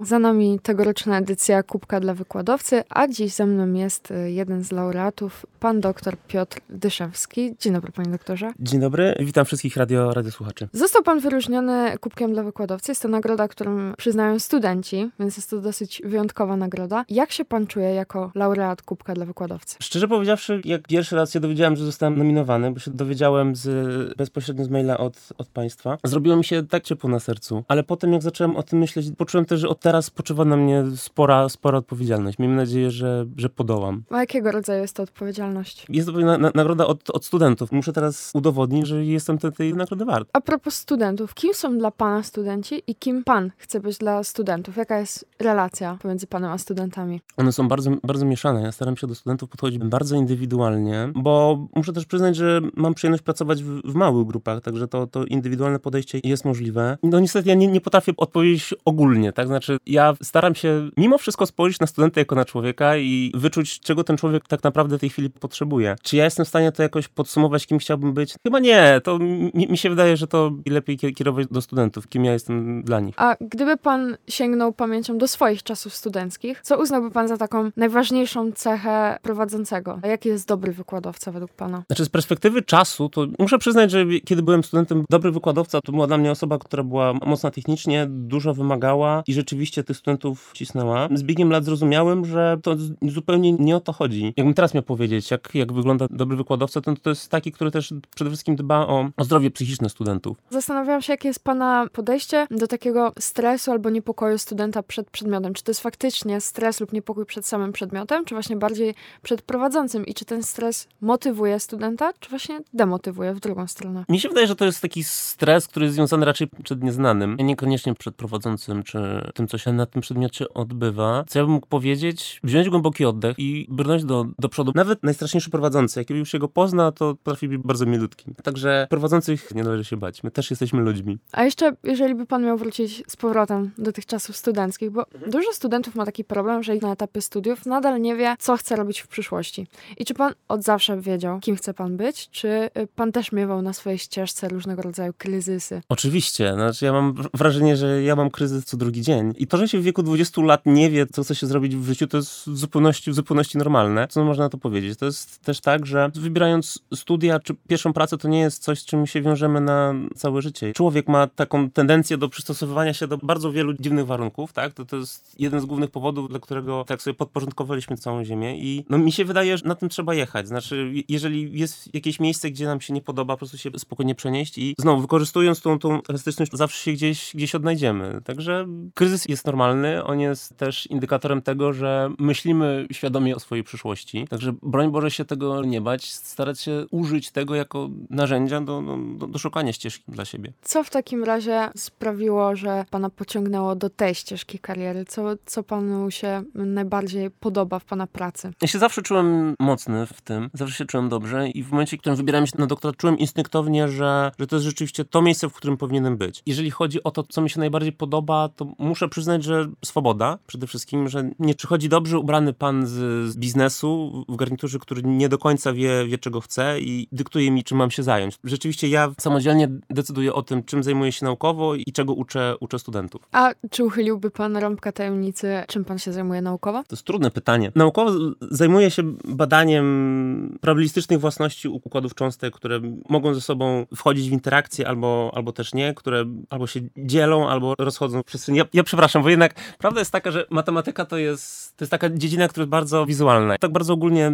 Za nami tegoroczna edycja Kubka dla Wykładowcy, a dziś ze mną jest y, jeden z laureatów, pan doktor Piotr Dyszewski. Dzień dobry, panie doktorze. Dzień dobry, witam wszystkich radio, radiosłuchaczy. Został pan wyróżniony Kubkiem dla Wykładowcy. Jest to nagroda, którą przyznają studenci, więc jest to dosyć wyjątkowa nagroda. Jak się pan czuje jako laureat Kubka dla Wykładowcy? Szczerze powiedziawszy, jak pierwszy raz się dowiedziałem, że zostałem nominowany, bo się dowiedziałem z, bezpośrednio z maila od, od państwa, zrobiło mi się tak ciepło na sercu, ale potem jak zacząłem o tym myśleć, poczułem też, że od teraz spoczywa na mnie spora, spora odpowiedzialność. Miejmy nadzieję, że, że podołam. A jakiego rodzaju jest to odpowiedzialność? Jest to na, na, nagroda od, od studentów. Muszę teraz udowodnić, że jestem tej, tej nagrody wart. A propos studentów, kim są dla pana studenci i kim pan chce być dla studentów? Jaka jest relacja pomiędzy panem a studentami? One są bardzo, bardzo mieszane. Ja staram się do studentów podchodzić bardzo indywidualnie, bo muszę też przyznać, że mam przyjemność pracować w, w małych grupach, także to, to indywidualne podejście jest możliwe. No niestety ja nie, nie potrafię odpowiedzieć ogólnie, tak? Znaczy ja staram się mimo wszystko spojrzeć na studenta jako na człowieka i wyczuć, czego ten człowiek tak naprawdę w tej chwili potrzebuje. Czy ja jestem w stanie to jakoś podsumować, kim chciałbym być? Chyba nie. To mi, mi się wydaje, że to lepiej kierować do studentów, kim ja jestem dla nich. A gdyby pan sięgnął pamięcią do swoich czasów studenckich, co uznałby pan za taką najważniejszą cechę prowadzącego? A jaki jest dobry wykładowca według pana? Znaczy z perspektywy czasu, to muszę przyznać, że kiedy byłem studentem, dobry wykładowca to była dla mnie osoba, która była mocna technicznie, dużo wymagała i rzeczywiście tych studentów cisnęła. Z biegiem lat zrozumiałem, że to zupełnie nie o to chodzi. Jakbym teraz miał powiedzieć, jak, jak wygląda dobry wykładowca, to, to jest taki, który też przede wszystkim dba o, o zdrowie psychiczne studentów. Zastanawiam się, jakie jest pana podejście do takiego stresu albo niepokoju studenta przed przedmiotem. Czy to jest faktycznie stres lub niepokój przed samym przedmiotem, czy właśnie bardziej przed prowadzącym? I czy ten stres motywuje studenta, czy właśnie demotywuje w drugą stronę? Mi się wydaje, że to jest taki stres, który jest związany raczej przed nieznanym, niekoniecznie przed prowadzącym, czy tym, co się na tym przedmiocie odbywa, co ja bym mógł powiedzieć, wziąć głęboki oddech i brnąć do, do przodu. Nawet najstraszniejszy prowadzący, jak już się go pozna, to potrafi być bardzo milutki. Także prowadzących nie należy się bać. My też jesteśmy ludźmi. A jeszcze, jeżeli by pan miał wrócić z powrotem do tych czasów studenckich, bo mhm. dużo studentów ma taki problem, że na etapie studiów nadal nie wie, co chce robić w przyszłości. I czy pan od zawsze wiedział, kim chce pan być, czy y, pan też miewał na swojej ścieżce różnego rodzaju kryzysy? Oczywiście. Znaczy, ja mam wrażenie, że ja mam kryzys co drugi dzień. I to, że się w wieku 20 lat nie wie, co chce się zrobić w życiu, to jest w zupełności, w zupełności normalne. Co można na to powiedzieć? To jest też tak, że wybierając studia czy pierwszą pracę, to nie jest coś, z czym się wiążemy na całe życie. Człowiek ma taką tendencję do przystosowywania się do bardzo wielu dziwnych warunków, tak? To, to jest jeden z głównych powodów, dla którego tak sobie podporządkowaliśmy całą ziemię i no, mi się wydaje, że na tym trzeba jechać. Znaczy, jeżeli jest jakieś miejsce, gdzie nam się nie podoba, po prostu się spokojnie przenieść i znowu wykorzystując tą, tą elastyczność, zawsze się gdzieś, gdzieś odnajdziemy. Także kryzys jest normalny, on jest też indykatorem tego, że myślimy świadomie o swojej przyszłości. Także broń Boże się tego nie bać, starać się użyć tego jako narzędzia do, do, do szukania ścieżki dla siebie. Co w takim razie sprawiło, że pana pociągnęło do tej ścieżki kariery? Co, co panu się najbardziej podoba w pana pracy? Ja się zawsze czułem mocny w tym, zawsze się czułem dobrze i w momencie, w którym wybierałem się na doktorat, czułem instynktownie, że, że to jest rzeczywiście to miejsce, w którym powinienem być. Jeżeli chodzi o to, co mi się najbardziej podoba, to muszę przyznać, że swoboda przede wszystkim, że nie przychodzi dobrze ubrany pan z, z biznesu w garniturze, który nie do końca wie, wie, czego chce i dyktuje mi, czym mam się zająć. Rzeczywiście ja samodzielnie decyduję o tym, czym zajmuję się naukowo i czego uczę, uczę studentów. A czy uchyliłby pan rąbka tajemnicy, czym pan się zajmuje naukowo? To jest trudne pytanie. Naukowo zajmuję się badaniem probabilistycznych własności układów cząstek, które mogą ze sobą wchodzić w interakcję albo, albo też nie, które albo się dzielą, albo rozchodzą w przestrzeni. Ja, ja przepraszam, bo jednak prawda jest taka, że matematyka to jest, to jest taka dziedzina, która jest bardzo wizualna. Tak bardzo ogólnie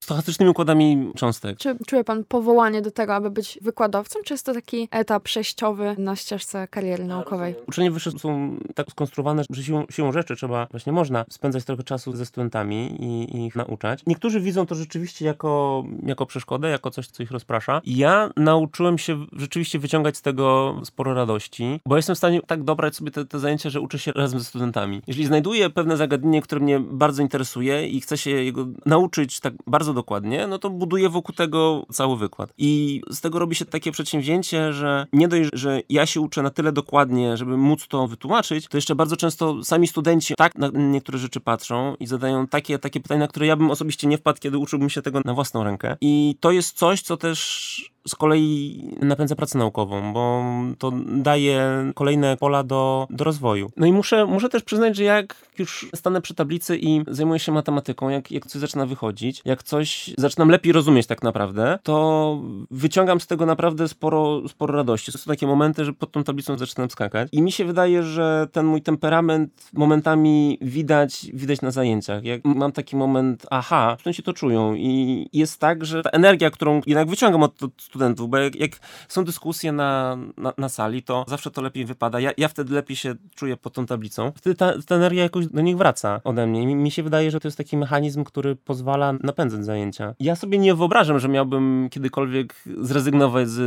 stochastycznymi układami cząstek. Czy czuje pan powołanie do tego, aby być wykładowcą, czy jest to taki etap przejściowy na ścieżce kariery naukowej? Uczelnie wyższe są tak skonstruowane, że siłą, siłą rzeczy trzeba, właśnie można spędzać trochę czasu ze studentami i, i ich nauczać. Niektórzy widzą to rzeczywiście jako, jako przeszkodę, jako coś, co ich rozprasza. Ja nauczyłem się rzeczywiście wyciągać z tego sporo radości, bo jestem w stanie tak dobrać sobie te, te zajęcia, że uczę się razem ze studentami. Jeżeli znajduję pewne zagadnienie, które mnie bardzo interesuje i chcę się jego nauczyć tak bardzo dokładnie, no to buduję wokół tego cały wykład. I z tego robi się takie przedsięwzięcie, że nie dość, że ja się uczę na tyle dokładnie, żeby móc to wytłumaczyć, to jeszcze bardzo często sami studenci tak na niektóre rzeczy patrzą i zadają takie, takie pytania, na które ja bym osobiście nie wpadł, kiedy uczyłbym się tego na własną rękę. I to jest coś, co też z kolei napędza pracę naukową, bo to daje kolejne pola do, do rozwoju. No i muszę, muszę też przyznać, że jak już stanę przy tablicy i zajmuję się matematyką, jak, jak coś zaczyna wychodzić, jak coś zaczynam lepiej rozumieć tak naprawdę, to wyciągam z tego naprawdę sporo, sporo radości. To są takie momenty, że pod tą tablicą zaczynam skakać i mi się wydaje, że ten mój temperament momentami widać, widać na zajęciach. Jak mam taki moment, aha, studenci to czują i jest tak, że ta energia, którą jednak wyciągam od, od studentów, bo jak, jak, są dyskusje na, na, na, sali, to zawsze to lepiej wypada. Ja, ja wtedy lepiej się czuję pod tą tablicą. Wtedy ta, ta energia jakoś do nich wraca ode mnie. Mi, mi się wydaje, że to jest taki mechanizm, który pozwala napędzać zajęcia. Ja sobie nie wyobrażam, że miałbym kiedykolwiek zrezygnować z,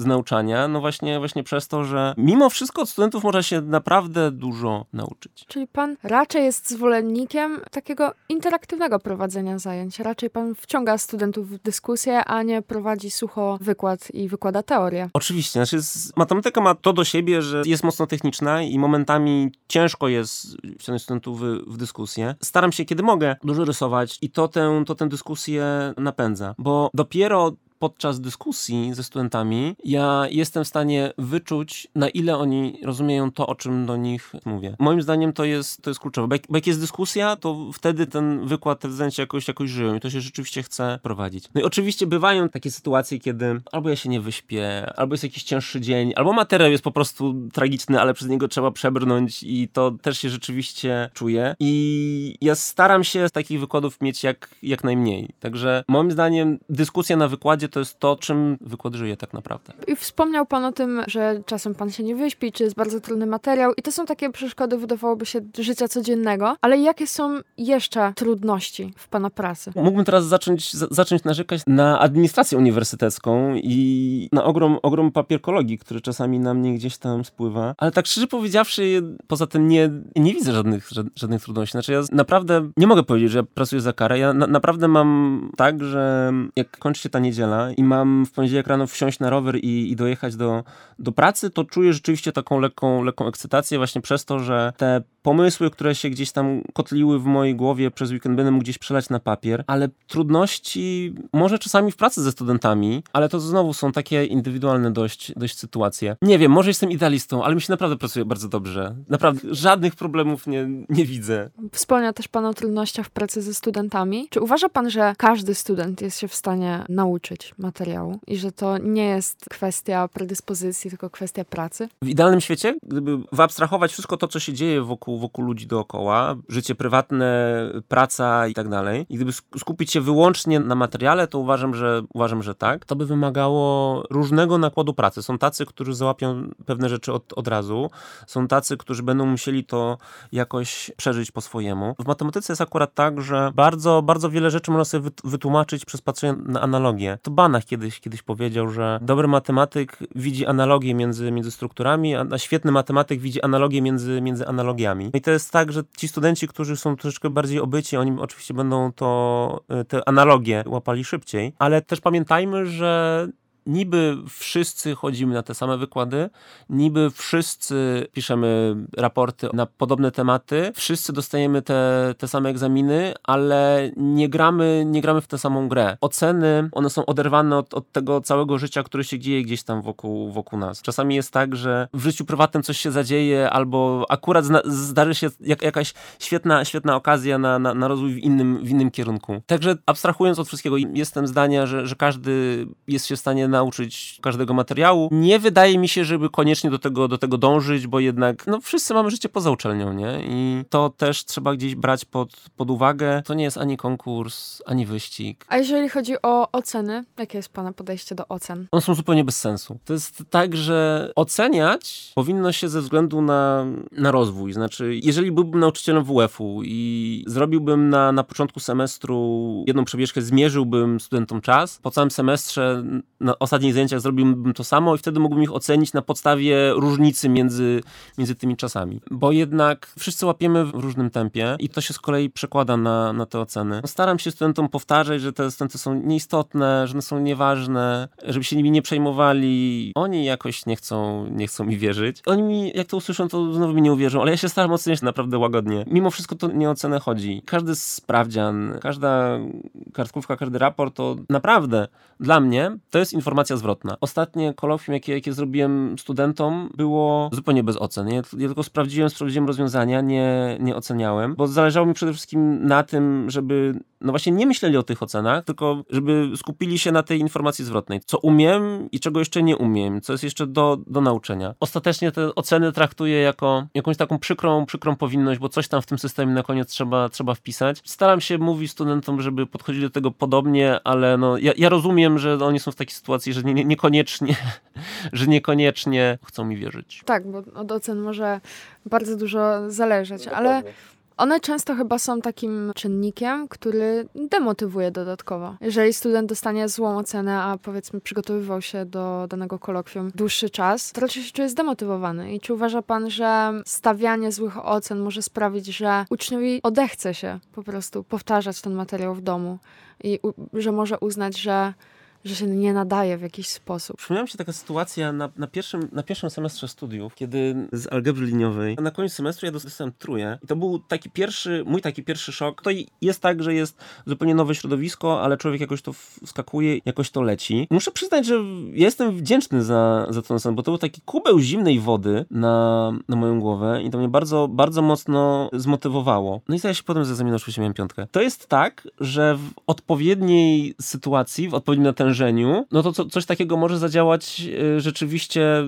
z nauczania, no właśnie, właśnie przez to, że mimo wszystko od studentów można się naprawdę dużo nauczyć. Czyli pan raczej jest zwolennikiem takiego interaktywnego prowadzenia zajęć. Raczej pan wciąga studentów w dyskusję, a nie prowadzi sucho wykład i wykłada teorię. Oczywiście. Znaczy, matematyka ma to do siebie, że jest mocno techniczna i momentami ciężko jest wciągnąć studentów w, w dyskusję. Staram się, kiedy mogę, dużo rysować i to tę, to tę dyskusję napędza, bo dopiero podczas dyskusji ze studentami ja jestem w stanie wyczuć, na ile oni rozumieją to, o czym do nich mówię. Moim zdaniem to jest, to jest kluczowe, bo jak, bo jak jest dyskusja, to wtedy ten wykład, te zajęcia jakoś, jakoś żyją i to się rzeczywiście chce prowadzić. No i oczywiście bywają takie sytuacje, kiedy albo ja się nie wyśpię, albo jest jakiś cięższy dzień, albo materiał jest po prostu tragiczny, ale przez niego trzeba przebrnąć i to też się rzeczywiście czuje. I ja staram się z takich wykładów mieć jak, jak najmniej. Także moim zdaniem dyskusja na wykładzie to jest to, czym wykład żyje tak naprawdę. I wspomniał pan o tym, że czasem pan się nie wyśpi, czy jest bardzo trudny materiał i to są takie przeszkody, wydawałoby się, życia codziennego, ale jakie są jeszcze trudności w pana pracy? Mógłbym teraz zacząć, zacząć narzekać na administrację uniwersytecką i na ogrom, ogrom papierkologii, który czasami na mnie gdzieś tam spływa, ale tak szczerze powiedziawszy, poza tym nie, nie widzę żadnych, żadnych trudności. Znaczy ja naprawdę nie mogę powiedzieć, że ja pracuję za karę. Ja na, naprawdę mam tak, że jak kończy się ta niedziela i mam w poniedziałek rano wsiąść na rower i, i dojechać do, do pracy, to czuję rzeczywiście taką lekką, lekką ekscytację właśnie przez to, że te pomysły, które się gdzieś tam kotliły w mojej głowie przez weekend, będę mógł gdzieś przelać na papier, ale trudności może czasami w pracy ze studentami, ale to znowu są takie indywidualne dość, dość sytuacje. Nie wiem, może jestem idealistą, ale mi się naprawdę pracuje bardzo dobrze. Naprawdę żadnych problemów nie, nie widzę. Wspomniał też pan o trudnościach w pracy ze studentami. Czy uważa pan, że każdy student jest się w stanie nauczyć materiału i że to nie jest kwestia predyspozycji, tylko kwestia pracy? W idealnym świecie, gdyby wyabstrahować wszystko to, co się dzieje wokół, wokół ludzi dookoła, życie prywatne, praca i tak dalej, i gdyby skupić się wyłącznie na materiale, to uważam, że uważam, że tak. To by wymagało różnego nakładu pracy. Są tacy, którzy załapią pewne rzeczy od, od razu, są tacy, którzy będą musieli to jakoś przeżyć po swojemu. W matematyce jest akurat tak, że bardzo, bardzo wiele rzeczy można sobie wytłumaczyć przez patrzenie na analogię. To Banach kiedyś, kiedyś powiedział, że dobry matematyk widzi analogię między, między strukturami, a świetny matematyk widzi analogię między, między analogiami. I to jest tak, że ci studenci, którzy są troszeczkę bardziej obyci, oni oczywiście będą to, y, te analogie łapali szybciej, ale też pamiętajmy, że niby wszyscy chodzimy na te same wykłady, niby wszyscy piszemy raporty na podobne tematy, wszyscy dostajemy te, te same egzaminy, ale nie gramy, nie gramy w tę samą grę. Oceny, one są oderwane od, od tego całego życia, które się dzieje gdzieś tam wokół, wokół nas. Czasami jest tak, że w życiu prywatnym coś się zadzieje, albo akurat zdarzy się jak, jakaś świetna, świetna okazja na, na, na rozwój w innym, w innym kierunku. Także abstrahując od wszystkiego, jestem zdania, że, że każdy jest się w stanie nauczyć każdego materiału. Nie wydaje mi się, żeby koniecznie do tego, do tego dążyć, bo jednak no, wszyscy mamy życie poza uczelnią, nie? I to też trzeba gdzieś brać pod, pod uwagę. To nie jest ani konkurs, ani wyścig. A jeżeli chodzi o oceny, jakie jest Pana podejście do ocen? One są zupełnie bez sensu. To jest tak, że oceniać powinno się ze względu na, na rozwój. Znaczy, jeżeli byłbym nauczycielem WF-u i zrobiłbym na, na początku semestru jedną przebieżkę, zmierzyłbym studentom czas, po całym semestrze na ostatnich zajęciach zrobiłbym to samo i wtedy mógłbym ich ocenić na podstawie różnicy między, między tymi czasami. Bo jednak wszyscy łapiemy w różnym tempie i to się z kolei przekłada na, na te oceny. Staram się studentom powtarzać, że te studenty są nieistotne, że one są nieważne, żeby się nimi nie przejmowali. Oni jakoś nie chcą, nie chcą mi wierzyć. Oni mi, jak to usłyszą, to znowu mi nie uwierzą, ale ja się staram oceniać naprawdę łagodnie. Mimo wszystko to nie o cenę chodzi. Każdy sprawdzian, każda kartkówka, każdy raport to naprawdę dla mnie to jest informacja zwrotna. Ostatnie kolokwium, jakie, jakie zrobiłem studentom, było zupełnie bez ocen. Ja, ja tylko sprawdziłem, sprawdziłem rozwiązania, nie, nie oceniałem, bo zależało mi przede wszystkim na tym, żeby no właśnie nie myśleli o tych ocenach, tylko żeby skupili się na tej informacji zwrotnej. Co umiem i czego jeszcze nie umiem, co jest jeszcze do, do nauczenia. Ostatecznie te oceny traktuję jako jakąś taką przykrą, przykrą powinność, bo coś tam w tym systemie na koniec trzeba, trzeba wpisać. Staram się mówić studentom, żeby podchodzili do tego podobnie, ale no, ja, ja rozumiem, że oni są w takiej sytuacji, że nie, nie, niekoniecznie, że niekoniecznie chcą mi wierzyć. Tak, bo od ocen może bardzo dużo zależeć, no, ale one często chyba są takim czynnikiem, który demotywuje dodatkowo. Jeżeli student dostanie złą ocenę, a powiedzmy przygotowywał się do danego kolokwium dłuższy czas, to raczej się czuje zdemotywowany. I czy uważa pan, że stawianie złych ocen może sprawić, że uczniowi odechce się po prostu powtarzać ten materiał w domu i że może uznać, że że się nie nadaje w jakiś sposób. Przypomniała mi się taka sytuacja na, na, pierwszym, na pierwszym semestrze studiów, kiedy z algebry liniowej na koniec semestru ja dostałem trójkę i to był taki pierwszy, mój taki pierwszy szok. To jest tak, że jest zupełnie nowe środowisko, ale człowiek jakoś to wskakuje, jakoś to leci. Muszę przyznać, że ja jestem wdzięczny za, za ten sen, bo to był taki kubeł zimnej wody na, na moją głowę i to mnie bardzo, bardzo mocno zmotywowało. No i ja się potem ze egzaminu oczywiście miałem piątkę. To jest tak, że w odpowiedniej sytuacji, w odpowiednim na ten no to co, coś takiego może zadziałać e, rzeczywiście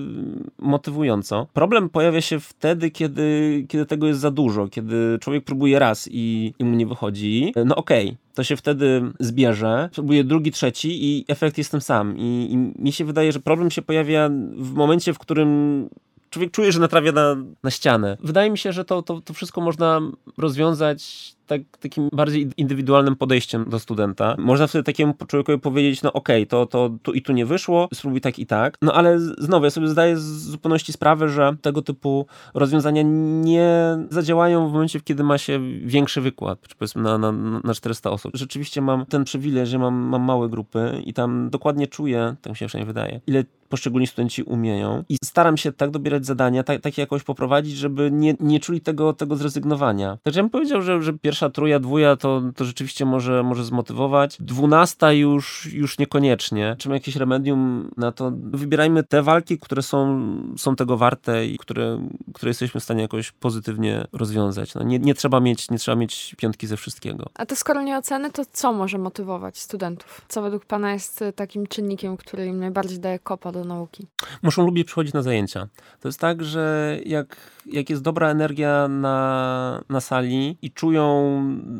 motywująco. Problem pojawia się wtedy, kiedy, kiedy tego jest za dużo, kiedy człowiek próbuje raz i, i mu nie wychodzi. No okej, okay to się wtedy zbierze, próbuje drugi, trzeci i efekt jest ten sam. I, I, mi się wydaje, że problem się pojawia w momencie, w którym człowiek czuje, że natrawia na, na ścianę. Wydaje mi się, że to, to, to wszystko można rozwiązać tak, takim bardziej indywidualnym podejściem do studenta. Można wtedy takiemu człowiekowi powiedzieć, no okej, okay, to, to tu i tu nie wyszło, spróbuj tak i tak. No ale znowu, ja sobie zdaję z zupełności sprawę, że tego typu rozwiązania nie zadziałają w momencie, kiedy ma się większy wykład, czy powiedzmy na, na, na 400 osób. Rzeczywiście mam ten przywilej, że mam, mam małe grupy i tam dokładnie czuję, tak mi się przynajmniej wydaje, ile poszczególni studenci umieją i staram się tak dobierać zadania, tak, tak jakoś poprowadzić, żeby nie, nie czuli tego, tego zrezygnowania. Także ja bym powiedział, że, że pierwsza truja, dwuja to, to rzeczywiście może, może zmotywować. Dwunasta już, już niekoniecznie. Czy ma jakieś remedium na to? Wybierajmy te walki, które są, są tego warte i które, które jesteśmy w stanie jakoś pozytywnie rozwiązać. No nie, nie, trzeba mieć, nie trzeba mieć piątki ze wszystkiego. A to skoro nie oceny, to co może motywować studentów? Co według pana jest takim czynnikiem, który im najbardziej daje kopa do nauki? Muszą lubić przychodzić na zajęcia. To jest tak, że jak, jak jest dobra energia na, na sali i czują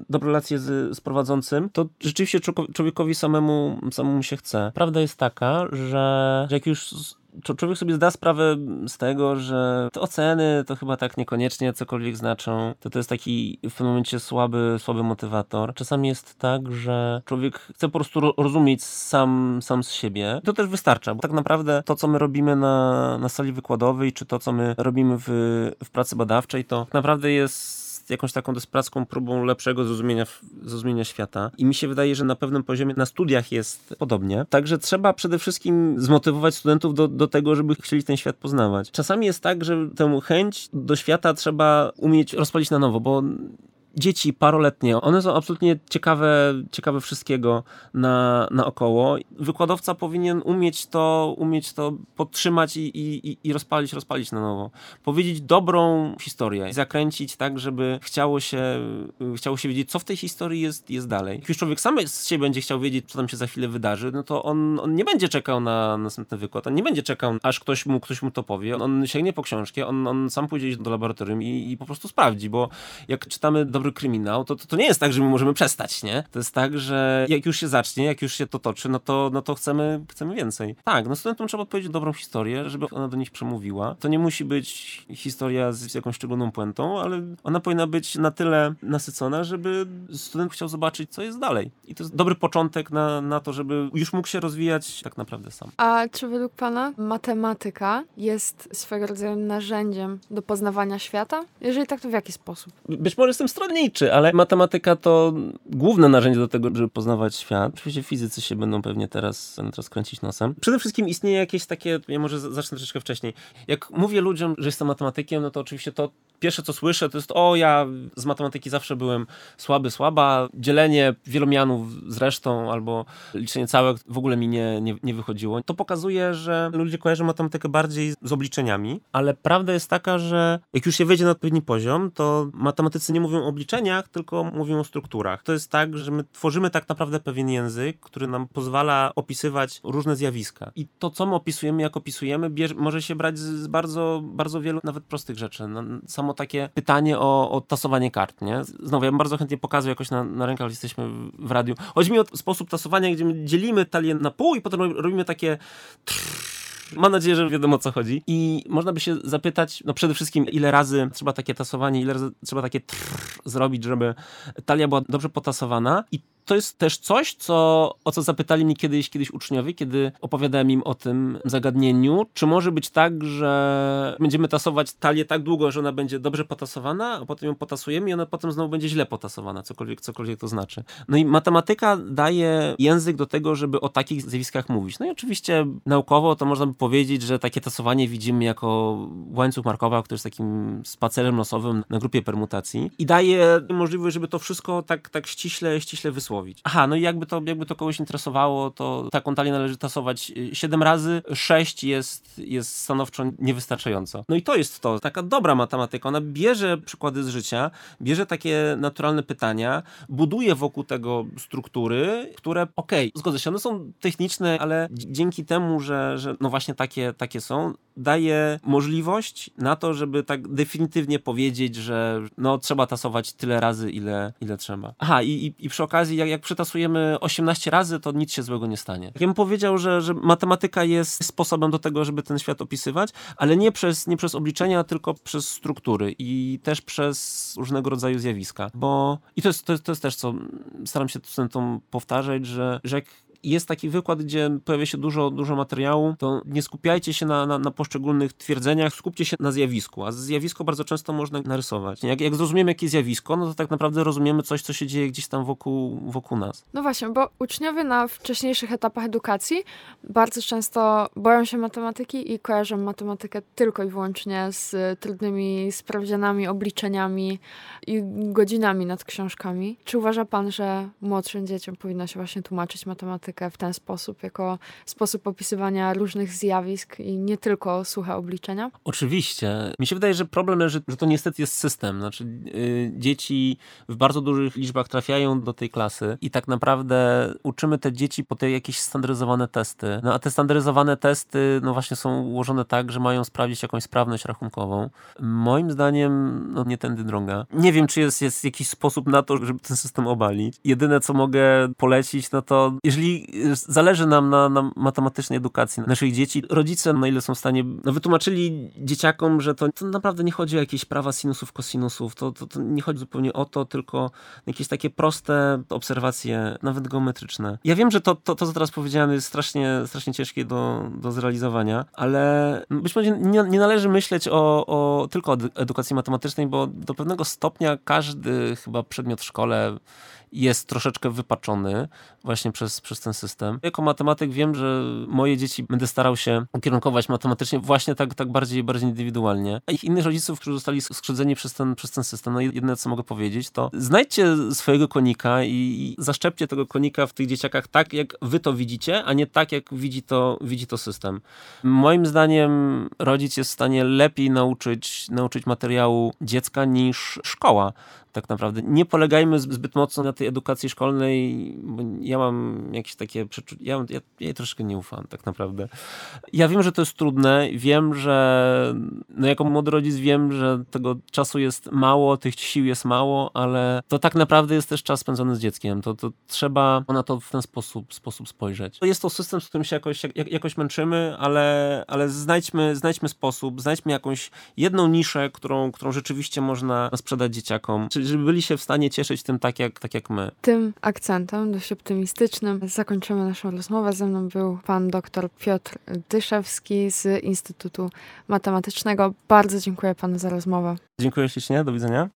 dobrą relację z, z prowadzącym, to rzeczywiście człowiekowi samemu, samemu się chce. Prawda jest taka, że jak już człowiek sobie zda sprawę z tego, że te oceny to chyba tak niekoniecznie cokolwiek znaczą. To to jest taki w pewnym momencie słaby, słaby motywator. Czasami jest tak, że człowiek chce po prostu rozumieć sam, sam z siebie. To też wystarcza, bo tak naprawdę to, co my robimy na, na sali wykładowej, czy to, co my robimy w, w pracy badawczej, to tak naprawdę jest jakąś taką desperacką próbą lepszego zrozumienia, zrozumienia świata. I mi się wydaje, że na pewnym poziomie na studiach jest podobnie. Także trzeba przede wszystkim zmotywować studentów do, do tego, żeby chcieli ten świat poznawać. Czasami jest tak, że tę chęć do świata trzeba umieć rozpalić na nowo, bo dzieci paroletnie, one są absolutnie ciekawe, ciekawe wszystkiego na, naokoło. Wykładowca powinien umieć to, umieć to podtrzymać i, i, i rozpalić, rozpalić na nowo. Powiedzieć dobrą historię, zakręcić tak, żeby chciało się, chciało się wiedzieć, co w tej historii jest, jest dalej. Jak już człowiek sam z siebie będzie chciał wiedzieć, co tam się za chwilę wydarzy, no to on, on nie będzie czekał na następny wykład, on nie będzie czekał, aż ktoś mu, ktoś mu to powie. On sięgnie po książkę, on, on sam pójdzie do laboratorium i, i po prostu sprawdzi, bo jak czytamy dobry kryminał, to, to, to nie jest tak, że my możemy przestać, nie? To jest tak, że jak już się zacznie, jak już się to toczy, no to, no to chcemy, chcemy więcej. Tak, no studentom trzeba odpowiedzieć dobrą historię, żeby ona do nich przemówiła. To nie musi być historia z jakąś szczególną puentą, ale ona powinna być na tyle nasycona, żeby student chciał zobaczyć, co jest dalej. I to jest dobry początek na, na to, żeby już mógł się rozwijać tak naprawdę sam. A czy według Pana matematyka jest swego rodzaju narzędziem do poznawania świata? Jeżeli tak, to w jaki sposób? Być może jestem stronnikiem ale matematyka to główne narzędzie do tego, żeby poznawać świat. Oczywiście fizycy się będą pewnie teraz, teraz kręcić nosem. Przede wszystkim istnieje jakieś takie, ja może zacznę troszeczkę wcześniej. Jak mówię ludziom, że jestem matematykiem, no to oczywiście to pierwsze co słyszę to jest o ja z matematyki zawsze byłem słaby, słaba, dzielenie wielomianów z resztą albo liczenie całek w ogóle mi nie, nie, nie wychodziło. To pokazuje, że ludzie kojarzą matematykę bardziej z obliczeniami, ale prawda jest taka, że jak już się wejdzie na odpowiedni poziom, to matematycy nie mówią o obliczeniach, tylko mówią o strukturach. To jest tak, że my tworzymy tak naprawdę pewien język, który nam pozwala opisywać różne zjawiska. I to, co my opisujemy, jak opisujemy, może się brać z bardzo, bardzo wielu nawet prostych rzeczy. No, samo takie pytanie o, o tasowanie kart, nie? Znowu, ja bym bardzo chętnie pokazał jakoś na, na rękach, jesteśmy w radiu. Chodzi mi o sposób tasowania, gdzie my dzielimy talię na pół i potem robimy takie... Mam nadzieję, że wiadomo o co chodzi. I można by się zapytać, no przede wszystkim, ile razy trzeba takie tasowanie, ile razy trzeba takie trrr zrobić, żeby talia była dobrze potasowana. I to jest też coś, co, o co zapytali mnie kiedyś, kiedyś uczniowie, kiedy opowiadałem im o tym zagadnieniu. Czy może być tak, że będziemy tasować talię tak długo, że ona będzie dobrze potasowana, a potem ją potasujemy i ona potem znowu będzie źle potasowana, cokolwiek, cokolwiek to znaczy. No i matematyka daje język do tego, żeby o takich zjawiskach mówić. No i oczywiście naukowo to można by powiedzieć, że takie tasowanie widzimy jako łańcuch Markowa, który jest takim spacerem losowym na grupie permutacji i daje możliwość, żeby to wszystko tak, tak ściśle, ściśle wysłać Aha, no i jakby to, jakby to kogoś interesowało, to taką talię należy tasować 7 y, razy, 6 jest, jest stanowczo niewystarczająco. No i to jest to, taka dobra matematyka, ona bierze przykłady z życia, bierze takie naturalne pytania, buduje wokół tego struktury, które, okej, okay, zgodzę się, one są techniczne, ale dzięki temu, że, że no właśnie takie, takie są, daje możliwość na to, żeby tak definitywnie powiedzieć, że no trzeba tasować tyle razy, ile, ile trzeba. Aha, i, i, i przy okazji jak, jak przetasujemy 18 razy, to nic się złego nie stanie. Ja bym powiedział, że, że matematyka jest sposobem do tego, żeby ten świat opisywać, ale nie przez, nie przez obliczenia, tylko przez struktury i też przez różnego rodzaju zjawiska. Bo i to jest, to jest, to jest też co staram się studentom powtarzać, że, że jak jest taki wykład, gdzie pojawia się dużo, dużo materiału, to nie skupiajcie się na, na, na poszczególnych twierdzeniach, skupcie się na zjawisku, a zjawisko bardzo często można narysować. Jak, jak zrozumiemy jakie zjawisko, no to tak naprawdę rozumiemy coś, co się dzieje gdzieś tam wokół, wokół nas. No właśnie, bo uczniowie na wcześniejszych etapach edukacji bardzo często boją się matematyki i kojarzą matematykę tylko i wyłącznie z trudnymi sprawdzianami, obliczeniami i godzinami nad książkami. Czy uważa pan, że młodszym dzieciom powinno się właśnie tłumaczyć matematykę w ten sposób, jako sposób opisywania różnych zjawisk i nie tylko suche obliczenia? Oczywiście. Mi się wydaje, że problem leży, że to niestety jest system. Znaczy, yy, dzieci w bardzo dużych liczbach trafiają do tej klasy i tak naprawdę uczymy te dzieci po te jakieś standaryzowane testy. No a te standaryzowane testy, no właśnie są ułożone tak, że mają sprawdzić jakąś sprawność rachunkową. Moim zdaniem, no nie tędy droga. Nie wiem, czy jest, jest jakiś sposób na to, żeby ten system obalić. Jedyne, co mogę polecić, no to jeżeli zależy nam na, na matematycznej edukacji naszych dzieci. Rodzice, na ile są w stanie, no, wytłumaczyli dzieciakom, że to, to naprawdę nie chodzi o jakieś prawa sinusów, kosinusów. To, to, to nie chodzi zupełnie o to, tylko jakieś takie proste obserwacje, nawet geometryczne. Ja wiem, że to, to, to co teraz powiedziałem, jest strasznie, strasznie ciężkie do, do zrealizowania, ale być może nie, nie należy myśleć o, o tylko o edukacji matematycznej, bo do pewnego stopnia każdy chyba przedmiot w szkole jest troszeczkę wypaczony właśnie przez, przez ten system. Jako matematyk wiem, że moje dzieci będę starał się ukierunkować matematycznie właśnie tak, tak bardziej, bardziej indywidualnie. A ich innych rodziców, którzy zostali skrzywdzeni przez ten, przez ten system, no jedyne co mogę powiedzieć, to znajdźcie swojego konika i zaszczepcie tego konika w tych dzieciakach tak, jak wy to widzicie, a nie tak, jak widzi to, widzi to system. Moim zdaniem rodzic jest w stanie lepiej nauczyć, nauczyć materiału dziecka niż szkoła tak naprawdę. Nie polegajmy zbyt mocno na tej edukacji szkolnej, bo ja mam jakieś takie przeczucie, ja, ja, jej troszkę nie ufam tak naprawdę. Ja wiem, że to jest trudne, wiem, że no jako młody rodzic wiem, że tego czasu jest mało, tych sił jest mało, ale to tak naprawdę jest też czas spędzony z dzieckiem. To, to trzeba na to w ten sposób, sposób spojrzeć. Jest to system, z którym się jakoś, jak, jakoś męczymy, ale, ale znajdźmy, znajdźmy sposób, znajdźmy jakąś jedną niszę, którą, którą rzeczywiście można sprzedać dzieciakom. Czyli żeby byli się w stanie cieszyć tym tak jak, tak jak my. Tym akcentem dość optymistycznym zakończymy naszą rozmowę. Ze mną był pan dr Piotr Dyszewski z Instytutu Matematycznego. Bardzo dziękuję panu za rozmowę. Dziękuję ślicznie, do widzenia.